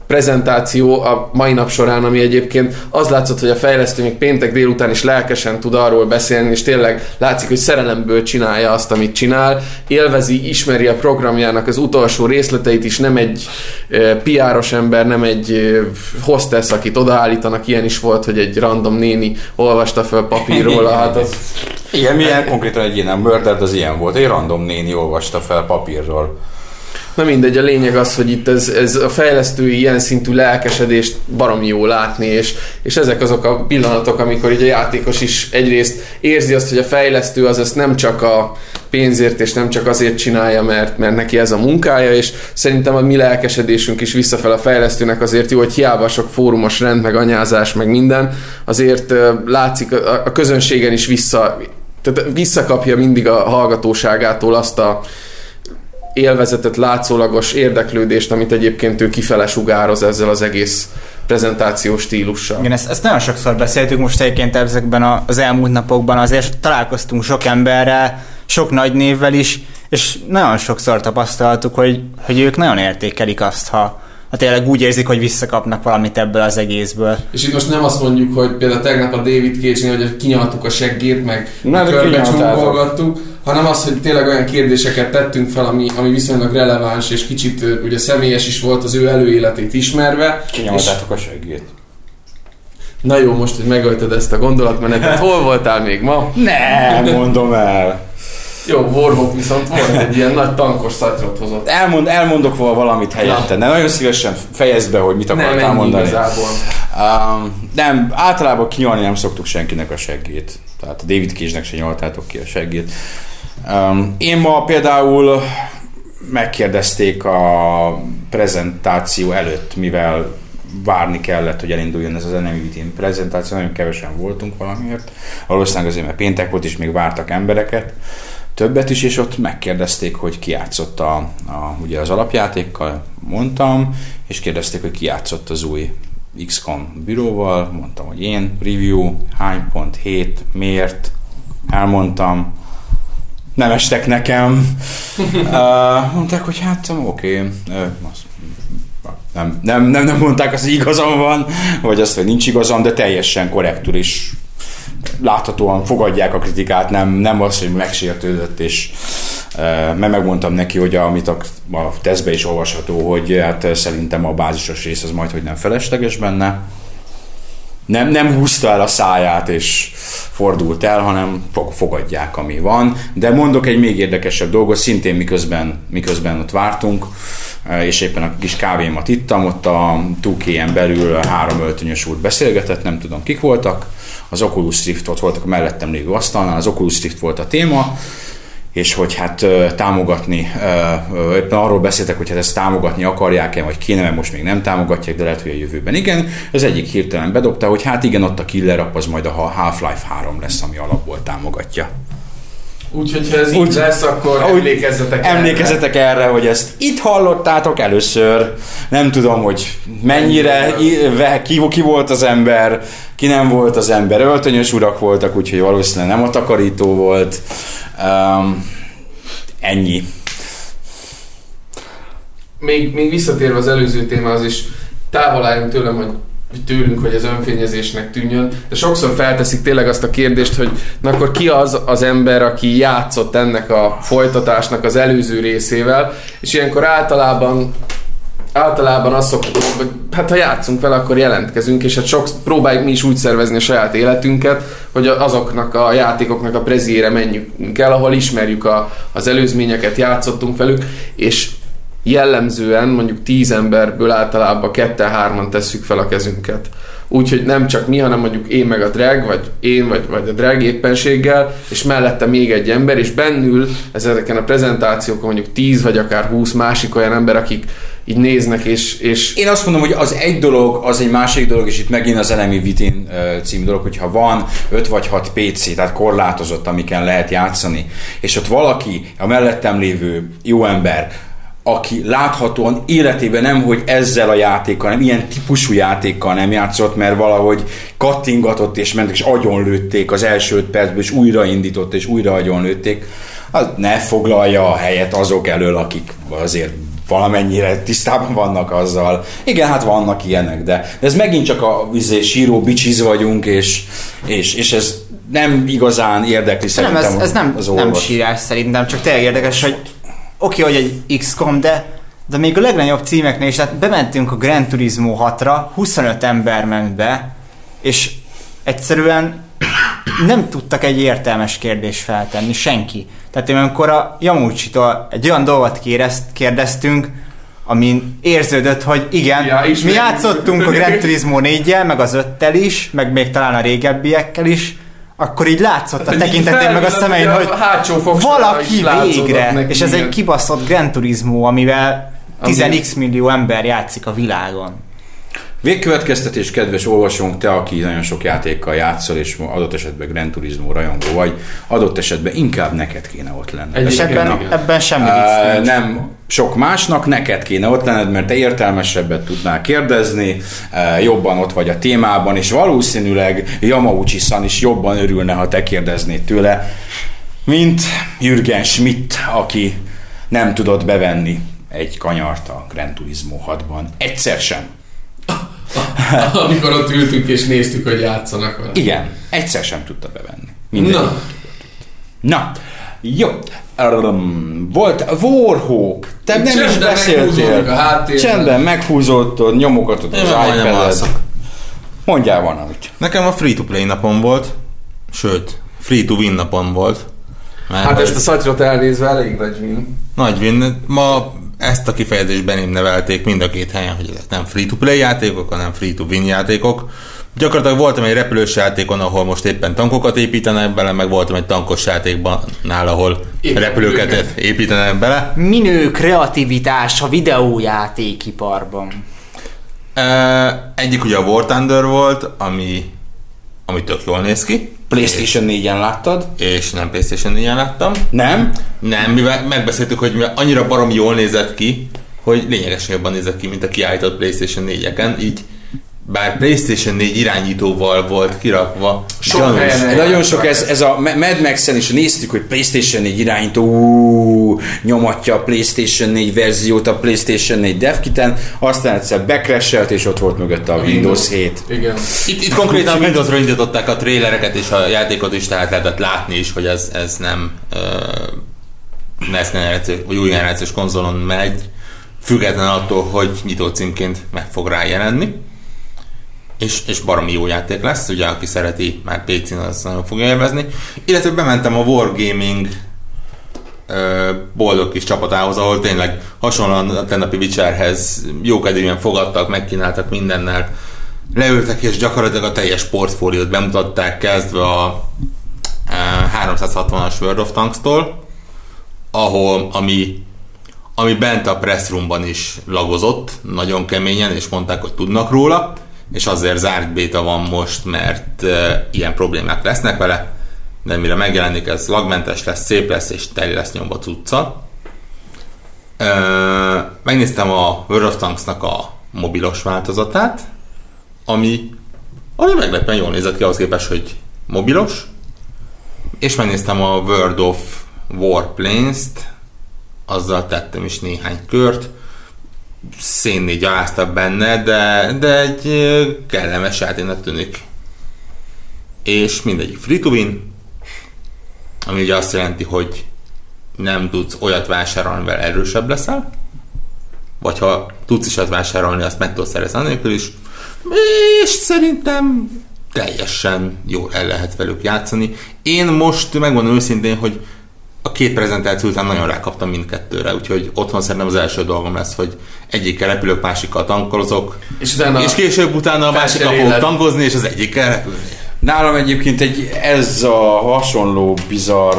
prezentáció a mai nap során, ami egyébként az látszott, hogy a fejlesztő még péntek délután is lelkesen tud arról beszélni, és tényleg látszik, hogy szerelemből csinálja azt, amit csinál, élvezi, ismeri a programjának az utolsó részleteit is, nem egy e, piáros ember, nem egy e, hostess, akit odaállítanak, ilyen is volt, hogy egy random néni olvasta fel papírról, hát az... Igen, milyen konkrétan egy ilyen murder, az ilyen volt, egy random néni olvasta fel papírról. Na mindegy, a lényeg az, hogy itt ez, ez a fejlesztői ilyen szintű lelkesedést baromi jó látni, és, és ezek azok a pillanatok, amikor így a játékos is egyrészt érzi azt, hogy a fejlesztő az ezt nem csak a pénzért, és nem csak azért csinálja, mert, mert neki ez a munkája, és szerintem a mi lelkesedésünk is visszafel a fejlesztőnek azért jó, hogy hiába sok fórumos rend, meg anyázás, meg minden, azért látszik a, a közönségen is vissza, tehát visszakapja mindig a hallgatóságától azt a élvezetet, látszólagos érdeklődést, amit egyébként ő kifele sugároz ezzel az egész prezentációs stílussal. Igen, ezt, ezt nagyon sokszor beszéltük most egyébként ezekben az elmúlt napokban, azért találkoztunk sok emberrel, sok nagy névvel is, és nagyon sokszor tapasztaltuk, hogy, hogy ők nagyon értékelik azt, ha, ha tényleg úgy érzik, hogy visszakapnak valamit ebből az egészből. És itt most nem azt mondjuk, hogy például tegnap a David cage hogy kinyaltuk a seggét, meg körbe csomagolgattuk, hanem az, hogy tényleg olyan kérdéseket tettünk fel, ami, ami viszonylag releváns, és kicsit ugye személyes is volt az ő előéletét ismerve. Kinyomtátok a segít. Na jó, most, hogy megölted ezt a gondolatmenetet, hol voltál még ma? Nem, mondom el. Jó, Warhawk viszont volt egy ilyen nagy tankos szatyrot hozott. Elmond, elmondok valamit helyette, de nagyon szívesen fejezd be, hogy mit akartál nem, mondani. Igazából. Um, nem, általában kinyolni nem szoktuk senkinek a seggét. Tehát a David Cage-nek se nyoltátok ki a seggét. Um, én ma például megkérdezték a prezentáció előtt, mivel várni kellett, hogy elinduljon ez az Enemy prezentáció, nagyon kevesen voltunk valamiért. Valószínűleg azért, mert péntek volt, és még vártak embereket, többet is, és ott megkérdezték, hogy ki játszott a, a, ugye az alapjátékkal, mondtam, és kérdezték, hogy ki játszott az új XCOM bíróval, mondtam, hogy én, review, hány pont, hét, miért, elmondtam, nem estek nekem. [LAUGHS] uh, mondták, hogy hát oké, okay, nem, nem, nem, nem mondták azt, hogy igazam van, vagy azt, hogy nincs igazam, de teljesen korrektül is láthatóan fogadják a kritikát, nem, nem az, hogy megsértődött, és mert megmondtam neki, hogy amit a, a tesztbe is olvasható, hogy hát szerintem a bázisos rész az majd, hogy nem felesleges benne. Nem, nem húzta el a száját, és fordult el, hanem fogadják, ami van. De mondok egy még érdekesebb dolgot, szintén miközben, miközben ott vártunk, és éppen a kis kávémat ittam, ott a 2 belül három öltönyös úr beszélgetett, nem tudom kik voltak, az Oculus Rift ott voltak a mellettem lévő asztalnál, az Oculus Rift volt a téma, és hogy hát támogatni, éppen arról beszéltek, hogy hát ezt támogatni akarják-e, vagy kéne, mert most még nem támogatják, de lehet, hogy a jövőben igen. Az egyik hirtelen bedobta, hogy hát igen, ott a Killer App az majd a Half-Life 3 lesz, ami alapból támogatja. Úgyhogy ha ez úgy, így lesz, akkor úgy, emlékezzetek erre. Emlékezzetek erre, hogy ezt itt hallottátok először. Nem tudom, hogy mennyire, ki, ki volt az ember, ki nem volt az ember. Öltönyös urak voltak, úgyhogy valószínűleg nem a takarító volt. Um, ennyi. Még, még visszatérve az előző témához is, távol álljunk tőlem, hogy tőlünk, hogy ez önfényezésnek tűnjön, de sokszor felteszik tényleg azt a kérdést, hogy na akkor ki az az ember, aki játszott ennek a folytatásnak az előző részével, és ilyenkor általában általában azt szoktuk, hogy hát ha játszunk vele, akkor jelentkezünk, és hát sok, próbáljuk mi is úgy szervezni a saját életünket, hogy azoknak a játékoknak a preziére menjünk el, ahol ismerjük a, az előzményeket, játszottunk velük, és jellemzően mondjuk tíz emberből általában ketten-hárman tesszük fel a kezünket. Úgyhogy nem csak mi, hanem mondjuk én meg a drag, vagy én, vagy, vagy a drag éppenséggel, és mellette még egy ember, és bennül ezeken a prezentációkon mondjuk 10 vagy akár 20 másik olyan ember, akik így néznek, és, és... Én azt mondom, hogy az egy dolog, az egy másik dolog, és itt megint az Enemy Vitin cím dolog, hogyha van 5 vagy 6 PC, tehát korlátozott, amiken lehet játszani, és ott valaki, a mellettem lévő jó ember, aki láthatóan életében nem, hogy ezzel a játékkal, nem ilyen típusú játékkal nem játszott, mert valahogy kattingatott és mentek, és agyonlőtték az első öt percből, és újraindított, és újra agyonlőtték, az ne foglalja a helyet azok elől, akik azért valamennyire tisztában vannak azzal. Igen, hát vannak ilyenek, de, de ez megint csak a vizé, síró bicsiz vagyunk, és, és, és ez nem igazán érdekli szerintem nem, ez, ez nem, az nem sírás szerintem, csak tényleg érdekes, hogy oké, okay, hogy egy XCOM, de de még a legnagyobb címeknél is, tehát bementünk a Gran Turismo 6-ra, 25 ember ment be, és egyszerűen nem tudtak egy értelmes kérdést feltenni, senki. Tehát én amikor a Yamuchi-tól egy olyan dolgot kérdeztünk, amin érződött, hogy igen, ja, mi játszottunk a Gran Turismo 4 meg az 5 is, meg még talán a régebbiekkel is, akkor így látszott a tekintetén meg a szemein, hogy valaki végre, és ez egy kibaszott Gran Turismo, amivel 10x millió ember játszik a világon. Végkövetkeztetés, kedves olvasónk, te, aki nagyon sok játékkal játszol, és adott esetben Grand Turismo rajongó vagy, adott esetben inkább neked kéne ott lenned. És ebben, ebben semmi uh, Nem sok másnak, neked kéne ott lenned, mert te értelmesebbet tudnál kérdezni, uh, jobban ott vagy a témában, és valószínűleg Yamauchi-san is jobban örülne, ha te kérdeznéd tőle, mint Jürgen Schmidt, aki nem tudott bevenni egy kanyart a Grand Turismo 6-ban. Egyszer sem. [LAUGHS] Amikor ott ültünk és néztük, hogy játszanak vele. Igen, egyszer sem tudta bevenni. Minden Na. Na, jó. Um, volt Warhawk, te nem is beszéltél. Csendben meghúzottad, nyomogatod az iPad-et. Mondjál valamit. Nekem a free-to-play napom volt, sőt, free-to-win napom volt. Mert hát ezt a szatyrot elnézve elég nagy win. Nagy win. Ma ezt a kifejezést beném nevelték mind a két helyen, hogy ezek nem free-to-play játékok, hanem free-to-win játékok, Gyakorlatilag voltam egy repülős játékon, ahol most éppen tankokat építenek bele, meg voltam egy tankos játékban, ahol Éppen repülőket repülőket. építenek bele. Minő kreativitás a videójátékiparban. E, egyik ugye a War Thunder volt, ami, ami tök jól néz ki, PlayStation 4-en láttad? és nem PlayStation 4 láttam. Nem? Nem, mivel megbeszéltük, hogy mivel annyira barom jól nézett ki, hogy lényegesen jobban nézett ki, mint a kiállított PlayStation 4-eken, így bár PlayStation 4 irányítóval volt kirakva, Sok gyanús. helyen Nagyon sok ez, ez a Mad Max-en is néztük, hogy PlayStation 4 irányító ú, nyomatja a PlayStation 4 verziót a PlayStation 4 devkiten, aztán egyszer becrashelt, és ott volt mögötte a Windows 7. Igen. Itt, itt konkrétan Windowsra indították a trailereket és a játékot is, tehát lehetett látni is, hogy ez, ez nem uh, NES generációs, vagy új generációs konzolon megy, független attól, hogy nyitó címként meg fog rá jelenni. És, és baromi jó játék lesz, ugye aki szereti már PC-n, az nagyon fogja élvezni. Illetve bementem a Wargaming boldog kis csapatához, ahol tényleg hasonlóan a tennapi Witcherhez jókedvűen fogadtak, megkínáltak mindennel, leültek és gyakorlatilag a teljes portfóliót bemutatták, kezdve a e, 360-as World of Tanks-tól, ahol, ami, ami bent a press roomban is lagozott nagyon keményen, és mondták, hogy tudnak róla, és azért zárt béta van most, mert ilyen problémák lesznek vele, de mire megjelenik, ez lagmentes lesz, szép lesz, és teli lesz nyomva cucca. Megnéztem a World of Tanks-nak a mobilos változatát, ami, ami meglepően jól nézett ki ahhoz képest, hogy mobilos, és megnéztem a World of Warplanes-t, azzal tettem is néhány kört, szénné gyaláztak benne, de, de egy kellemes játéknak tűnik. És mindegyik free to win, ami ugye azt jelenti, hogy nem tudsz olyat vásárolni, mivel erősebb leszel, vagy ha tudsz is olyat vásárolni, azt meg tudsz szerezni anélkül is, és szerintem teljesen jól el lehet velük játszani. Én most megmondom őszintén, hogy a két prezentáció után nagyon rákaptam mindkettőre, úgyhogy otthon szerintem az első dolgom lesz, hogy egyikkel repülök, másikkal tankolozok, És utána és később utána a másikkal fogok tankozni, és az egyikkel repülni. Nálam egyébként egy ez a hasonló bizarr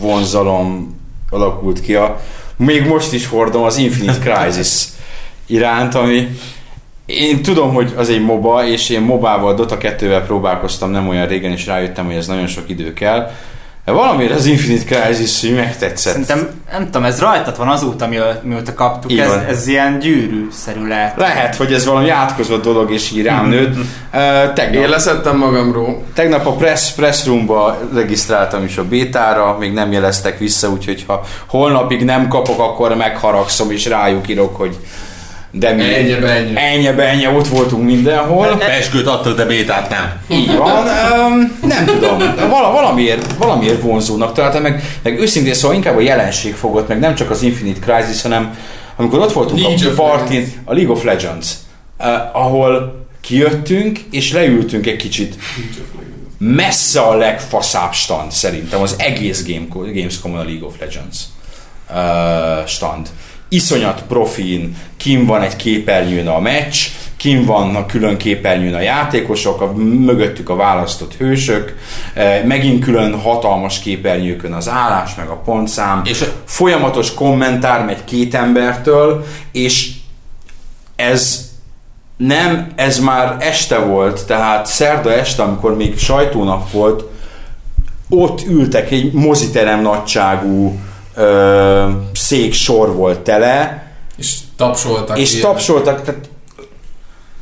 vonzalom alakult ki a még most is hordom az Infinite Crisis iránt, ami én tudom, hogy az egy MOBA, és én MOBA-val, Dota 2-vel próbálkoztam nem olyan régen, és rájöttem, hogy ez nagyon sok idő kell. De valamiért az Infinite Crisis hogy megtetszett. Szerintem, nem tudom, ez rajtad van azóta, mióta, mióta kaptuk, Így ez, van. ez ilyen gyűrűszerű lehet. Lehet, hogy ez valami átkozott dolog, és így rám nőtt. Uh, tegnap, Én leszettem magamról. Tegnap a press, press roomba regisztráltam is a bétára, még nem jeleztek vissza, úgyhogy ha holnapig nem kapok, akkor megharagszom és rájuk írok, hogy de mi... Ennyi, ennyi. Ennyi, ennyi, ott voltunk mindenhol. Peskőt adtak, de bétát nem. Így van, um, nem tudom, Vala, valamiért, valamiért vonzónak találtam, meg, meg őszintén szóval inkább a jelenség fogott, meg nem csak az Infinite Crisis, hanem amikor ott voltunk League a of partin, Legends. a League of Legends, uh, ahol kijöttünk, és leültünk egy kicsit messze a legfaszább stand szerintem az egész Game, Gamescom a League of Legends uh, stand. Iszonyat profin, kim van egy képernyőn a meccs, kim vannak külön képernyőn a játékosok, a, mögöttük a választott hősök, eh, megint külön hatalmas képernyőkön az állás, meg a pontszám, És- folyamatos kommentár megy két embertől, és ez nem, ez már este volt, tehát szerda este, amikor még sajtónap volt, ott ültek egy moziterem nagyságú ö, szék sor volt tele, És tapsoltak. és ilyen. tapsoltak, tehát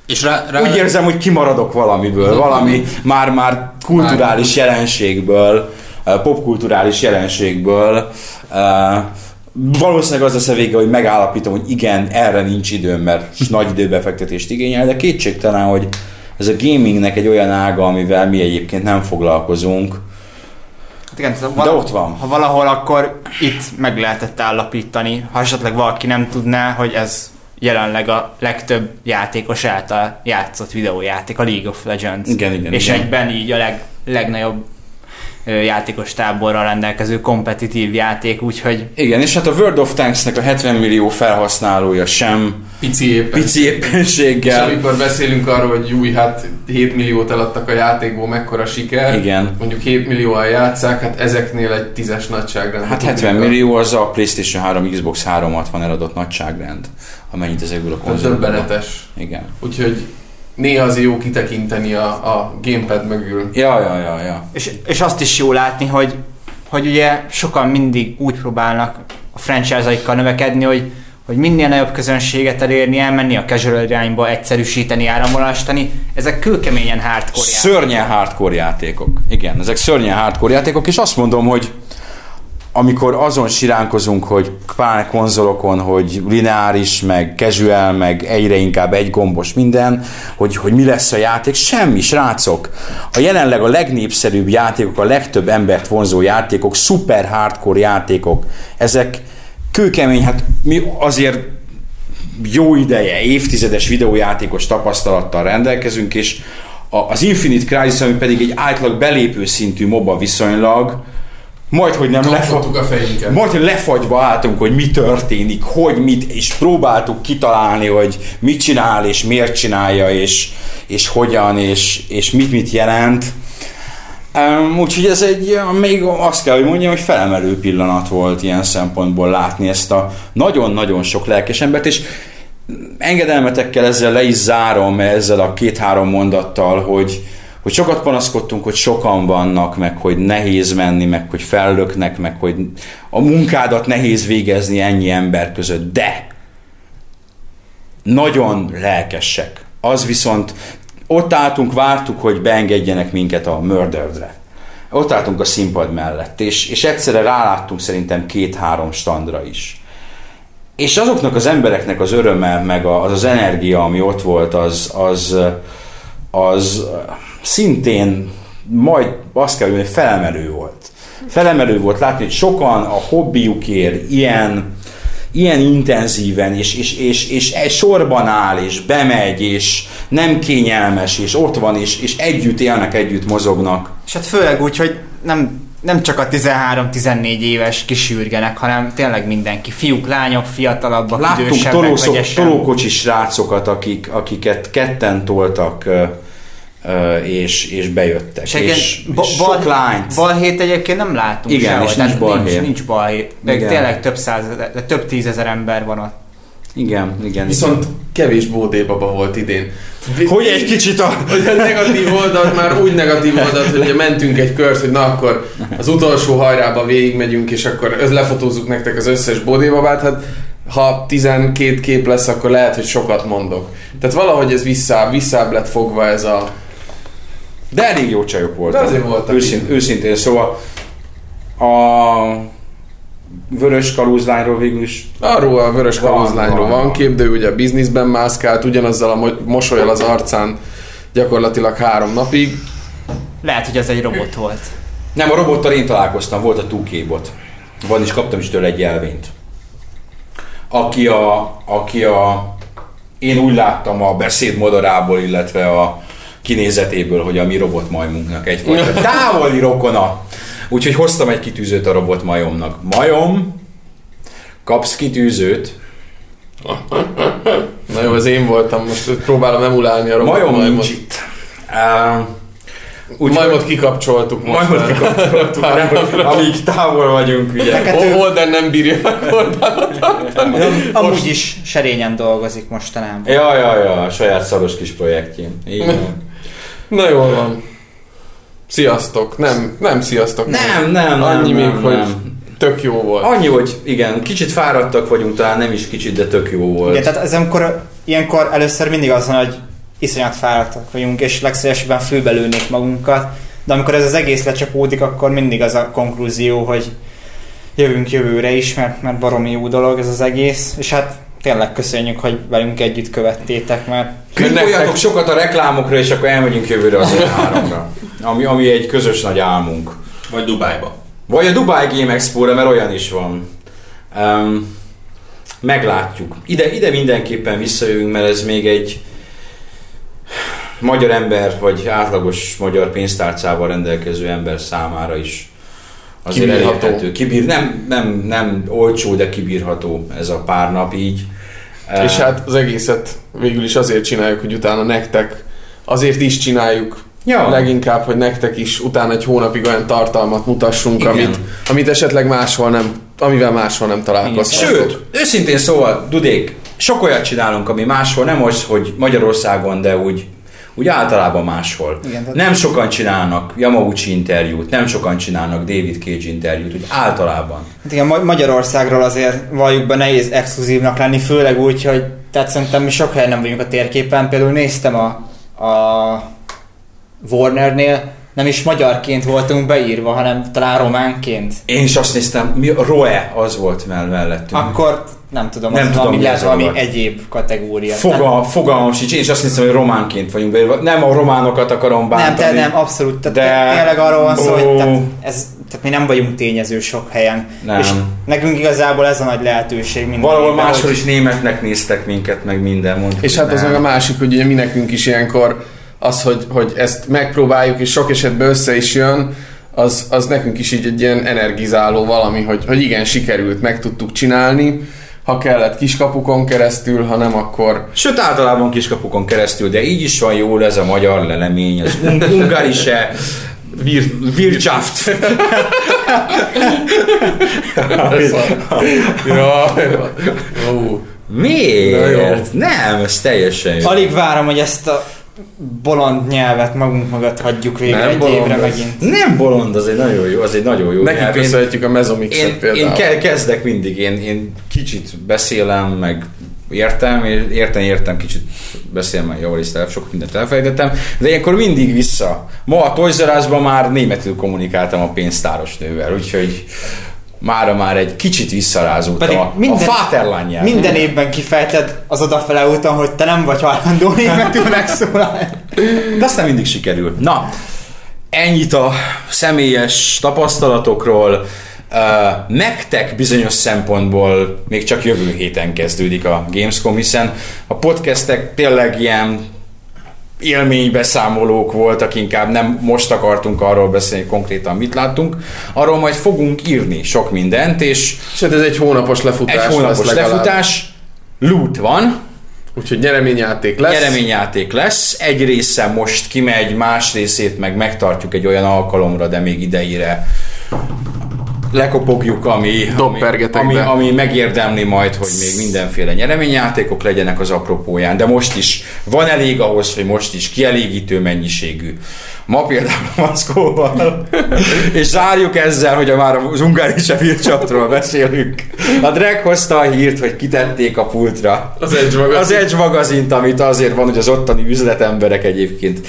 És rá, rá, úgy érzem, hogy kimaradok valamiből, valami már-már kulturális jelenségből, ö, popkulturális jelenségből. ö, Valószínűleg az lesz a vége, hogy megállapítom, hogy igen, erre nincs időm, mert nagy időbefektetést igényel, de kétségtelen, hogy ez a gamingnek egy olyan ága, amivel mi egyébként nem foglalkozunk. Hát igen, tehát De ott van. Ha valahol, akkor itt meg lehetett állapítani, ha esetleg valaki nem tudná, hogy ez jelenleg a legtöbb játékos által játszott videójáték, a League of Legends. Igen, igen, És igen. egyben így a leg, legnagyobb játékos táborral rendelkező kompetitív játék, úgyhogy Igen, és hát a World of Tanks-nek a 70 millió felhasználója sem Pici éppen. pici És éppenséggel. amikor beszélünk arról, hogy új, hát 7 milliót eladtak a játékból, mekkora siker. Igen. Mondjuk 7 millióan játszák, hát ezeknél egy tízes nagyságrend. Hát 70 millió az a PlayStation 3, Xbox 360 eladott nagyságrend, amennyit ezekből a Ez konzolokból. döbbenetes. Igen. Úgyhogy néha azért jó kitekinteni a, a gamepad mögül. Ja, ja, ja, ja. És, és azt is jó látni, hogy, hogy ugye sokan mindig úgy próbálnak a franchise-aikkal növekedni, hogy, hogy minél nagyobb közönséget elérni, elmenni a casual irányba, egyszerűsíteni, áramvonalasítani. Ezek kőkeményen hardcore játékok. Szörnyen hardcore játékok. Igen, ezek szörnyen hardcore játékok, és azt mondom, hogy amikor azon siránkozunk, hogy pár konzolokon, hogy lineáris, meg casual, meg egyre inkább egy gombos minden, hogy, hogy mi lesz a játék, semmi, srácok. A jelenleg a legnépszerűbb játékok, a legtöbb embert vonzó játékok, super hardcore játékok, ezek kőkemény, hát mi azért jó ideje, évtizedes videójátékos tapasztalattal rendelkezünk, és az Infinite Crisis, ami pedig egy átlag belépő szintű moba viszonylag, majd, hogy nem lefa- Kapottuk a fejünket. majd, hogy lefagyva álltunk, hogy mi történik, hogy mit, és próbáltuk kitalálni, hogy mit csinál, és miért csinálja, és, és hogyan, és, és mit mit jelent. Um, úgyhogy ez egy, még azt kell, hogy mondjam, hogy felemelő pillanat volt ilyen szempontból látni ezt a nagyon-nagyon sok lelkes embert, és engedelmetekkel ezzel le is zárom, ezzel a két-három mondattal, hogy, hogy sokat panaszkodtunk, hogy sokan vannak, meg hogy nehéz menni, meg hogy fellöknek, meg hogy a munkádat nehéz végezni ennyi ember között, de nagyon lelkesek. Az viszont ott álltunk, vártuk, hogy beengedjenek minket a Murderedre. Ott álltunk a színpad mellett, és, és egyszerre ráláttunk szerintem két-három standra is. És azoknak az embereknek az öröme, meg az az energia, ami ott volt, az, az, az szintén majd azt kell, hogy felemelő volt. Felemelő volt látni, hogy sokan a hobbiukért ilyen, ilyen intenzíven, és, és, és, és egy sorban áll, és bemegy, és nem kényelmes, és ott van, és, és együtt élnek, együtt mozognak. És hát főleg úgy, hogy nem, nem csak a 13-14 éves kisürgenek, hanem tényleg mindenki. Fiúk, lányok, fiatalabbak, Láttunk idősebbek, tolószok, vegyesen. tolókocsis srácokat, akik, akiket ketten toltak, és, és bejöttek. És, És, ba- és bal, sok lányt. balhét egyébként nem látunk Igen, sehol, és nincs balhé. Nincs, nincs balhé. Meg Igen. tényleg több száz, de több tízezer ember van ott. Igen, igen. Viszont kevés bódébaba volt idén. Hogy egy kicsit a... Hogy a negatív oldalt már úgy negatív oldalt, hogy ugye mentünk egy kört, hogy na akkor az utolsó hajrába végigmegyünk, és akkor lefotózzuk nektek az összes bodébabát, hát ha 12 kép lesz, akkor lehet, hogy sokat mondok. Tehát valahogy ez vissza, visszább lett fogva ez a... De elég jó csajok voltak. De azért voltak, Őszint, őszintén, szóval a vörös kalúzlányról végül is Arról a vörös kalózlányról van. van kép, de ő ugye a bizniszben mászkált, ugyanazzal a mo- mosolyal az arcán gyakorlatilag három napig. Lehet, hogy ez egy robot volt. Nem, a robottal én találkoztam, volt a 2 bot. Van is kaptam is tőle egy jelvényt. Aki a, aki a, én úgy láttam a beszédmodorából, illetve a kinézetéből, hogy a mi robotmajmunknak egyfajta távoli rokona. Úgyhogy hoztam egy kitűzőt a robotmajomnak. Majom, kapsz kitűzőt, Na jó, ez én voltam, most próbálom emulálni a robot majom majmot. nincs itt. Uh, Úgy majmot kikapcsoltuk most. Majmot kikapcsoltuk, amíg távol vagyunk, ugye. O- Holden nem bírja a tartani. Amúgy is serényen dolgozik mostanában. Ja, ja, ja, a saját szaros kis projektjén. Így van. Na jól van. Sziasztok. Nem, nem sziasztok. Nem, nem, nem, Annyi nem, még, nem. hogy tök jó volt. Annyi, hogy igen, kicsit fáradtak vagyunk, talán nem is kicsit, de tök jó volt. Igen, tehát ez amikor, ilyenkor először mindig az van, hogy iszonyat fáradtak vagyunk, és legszívesebben főbelőnék magunkat, de amikor ez az egész lecsapódik, akkor mindig az a konklúzió, hogy jövünk jövőre is, mert, mert baromi jó dolog ez az egész, és hát tényleg köszönjük, hogy velünk együtt követtétek, mert nektek- sokat a reklámokra, és akkor elmegyünk jövőre az E3-ra. Ami, ami egy közös nagy álmunk. Vagy Dubájba. Vagy a Dubai Game Expo-ra, mert olyan is van. Um, meglátjuk. Ide, ide mindenképpen visszajövünk, mert ez még egy magyar ember, vagy átlagos magyar pénztárcával rendelkező ember számára is azért Kibírható. elérhető. Kibír, nem, nem, nem olcsó, de kibírható ez a pár nap így. És hát az egészet végül is azért csináljuk, hogy utána nektek, azért is csináljuk Ja. leginkább, hogy nektek is utána egy hónapig olyan tartalmat mutassunk, Igen. amit, amit esetleg máshol nem, amivel máshol nem találkoztatok. Sőt, őszintén szóval, Dudék, sok olyat csinálunk, ami máshol, nem az, hogy Magyarországon, de úgy, úgy általában máshol. Igen, tehát- nem sokan csinálnak Yamauchi interjút, nem sokan csinálnak David Cage interjút, úgy általában. Hát igen, Ma- Magyarországról azért valljuk be nehéz exkluzívnak lenni, főleg úgy, hogy tehát szerintem mi sok helyen nem vagyunk a térképen. Például néztem a, a Warnernél, nem is magyarként voltunk beírva, hanem talán románként. Én is azt néztem, mi a Roe az volt mell- mellettünk. Akkor nem tudom, Nem az tudom, valami, mi lehet valami egyéb kategória. Foga, fogalmam sincs, én is azt hiszem, hogy románként vagyunk beírva. Nem a románokat akarom nem, bántani. te, nem, abszolút. Tehát De- de... tényleg arról van szó, hogy tehát, ez, tehát mi nem vagyunk tényező sok helyen. Nem. És nekünk igazából ez a nagy lehetőség minden Valahol máshol hogy- is németnek néztek minket, meg minden. Mondtuk, És hát az nem. meg a másik, hogy ugye mi nekünk is ilyenkor az, hogy, hogy ezt megpróbáljuk, és sok esetben össze is jön, az, az nekünk is így egy ilyen energizáló valami, hogy, hogy igen, sikerült, meg tudtuk csinálni, ha kellett kiskapukon keresztül, ha nem, akkor Sőt, általában kiskapukon keresztül, de így is van jól ez a magyar lelemény, az un- [LAUGHS] ungarise Wir, Wirtschaft. ja, Miért? Nem, ez teljesen jó. Alig várom, hogy ezt a bolond nyelvet magunk mögött hagyjuk végre Nem egy bolond évre megint. Nem bolond, az egy nagyon jó, az egy nagyon jó nekik nyelv. Én- köszönhetjük a Mezomixet Én, például. én ke- kezdek mindig, én, én kicsit beszélem, meg értem, értem, értem, kicsit beszélem, meg javarészt el, sok mindent elfelejtettem, de ilyenkor mindig vissza. Ma a Toys már németül kommunikáltam a pénztáros nővel, úgyhogy mára már egy kicsit visszarázódtam Pedig a, minden- a Vaterland nyelv. Minden évben kifejted az odafele úton, hogy te nem vagy hajlandó [LAUGHS] németül megszólalni. De aztán mindig sikerül. Na, ennyit a személyes tapasztalatokról. Uh, nektek bizonyos szempontból még csak jövő héten kezdődik a Gamescom, hiszen a podcastek tényleg ilyen élménybeszámolók voltak, inkább nem most akartunk arról beszélni konkrétan mit láttunk, arról majd fogunk írni sok mindent, és hát ez egy hónapos lefutás egy hónapos lesz lefutás, loot van, Úgyhogy nyereményjáték lesz. Nyereményjáték lesz, egy része most kimegy, más részét meg megtartjuk egy olyan alkalomra, de még ideire lekopogjuk, ami, ami, ami, megérdemli majd, hogy még mindenféle nyereményjátékok legyenek az apropóján, de most is van elég ahhoz, hogy most is kielégítő mennyiségű. Ma például Maszkóval, [LAUGHS] és zárjuk ezzel, hogy a már az ungári csaptról beszélünk. A Drag hozta a hírt, hogy kitették a pultra Az Edge magazin. az Edge magazint, amit azért van, hogy az ottani üzletemberek egyébként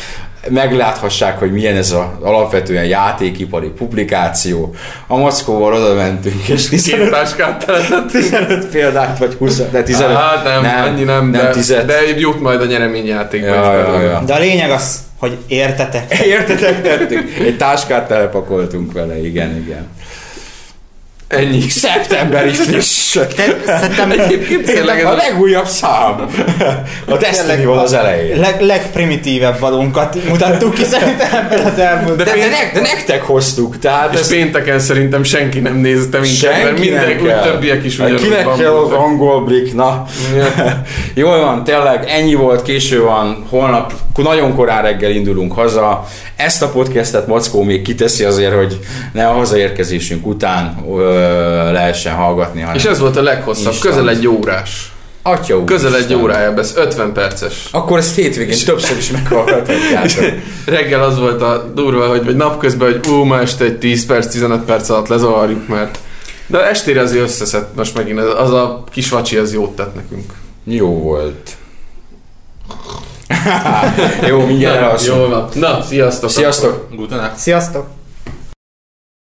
megláthassák, hogy milyen ez az alapvetően játékipari publikáció. A Mackóval oda mentünk, és 15, Két táskát teletett. 15 példát, vagy 20, de 15. Hát nem, nem, ennyi nem, nem de, 10. de jut majd a nyereményjátékba Ja, is ja, ja. De a lényeg az, hogy értetek. Értetek, tettük. Egy táskát telepakoltunk vele, igen, igen. Ennyi. Szeptemberi [LAUGHS] friss. Szerintem Egyébként tényleg a legújabb szám. A Destiny volt az elején. leg, legprimitívebb valónkat mutattuk ki szerintem ebben az elmúlt. De, de, de, ne, de nektek hoztuk, tehát És ez pénteken szerintem senki nem nézte minket, mert Senki mindenki, többiek is ugyanúgy Kinek van. kell az angol blik, na. [LAUGHS] Jól van, tényleg ennyi volt, késő van, holnap nagyon korán reggel indulunk haza. Ezt a podcastet Mackó még kiteszi azért, hogy ne a hazaérkezésünk után ö, lehessen hallgatni. Hanem És ez volt a leghosszabb, Instant. közel egy órás. Atya úr, Közel egy órája lesz, 50 perces. Akkor ezt hétvégén többször is meghallgathatjátok. [LAUGHS] Reggel az volt a durva, hogy vagy napközben, hogy ú, ma este egy 10 perc, 15 perc alatt lezavarjuk, mert de estére azért összeszed, most megint az, az a kis vacsi az jót tett nekünk. Jó volt. [LAUGHS] Jó, mindjárt Na. Jól van. Na, sziasztok! Sziasztok! Sziasztok!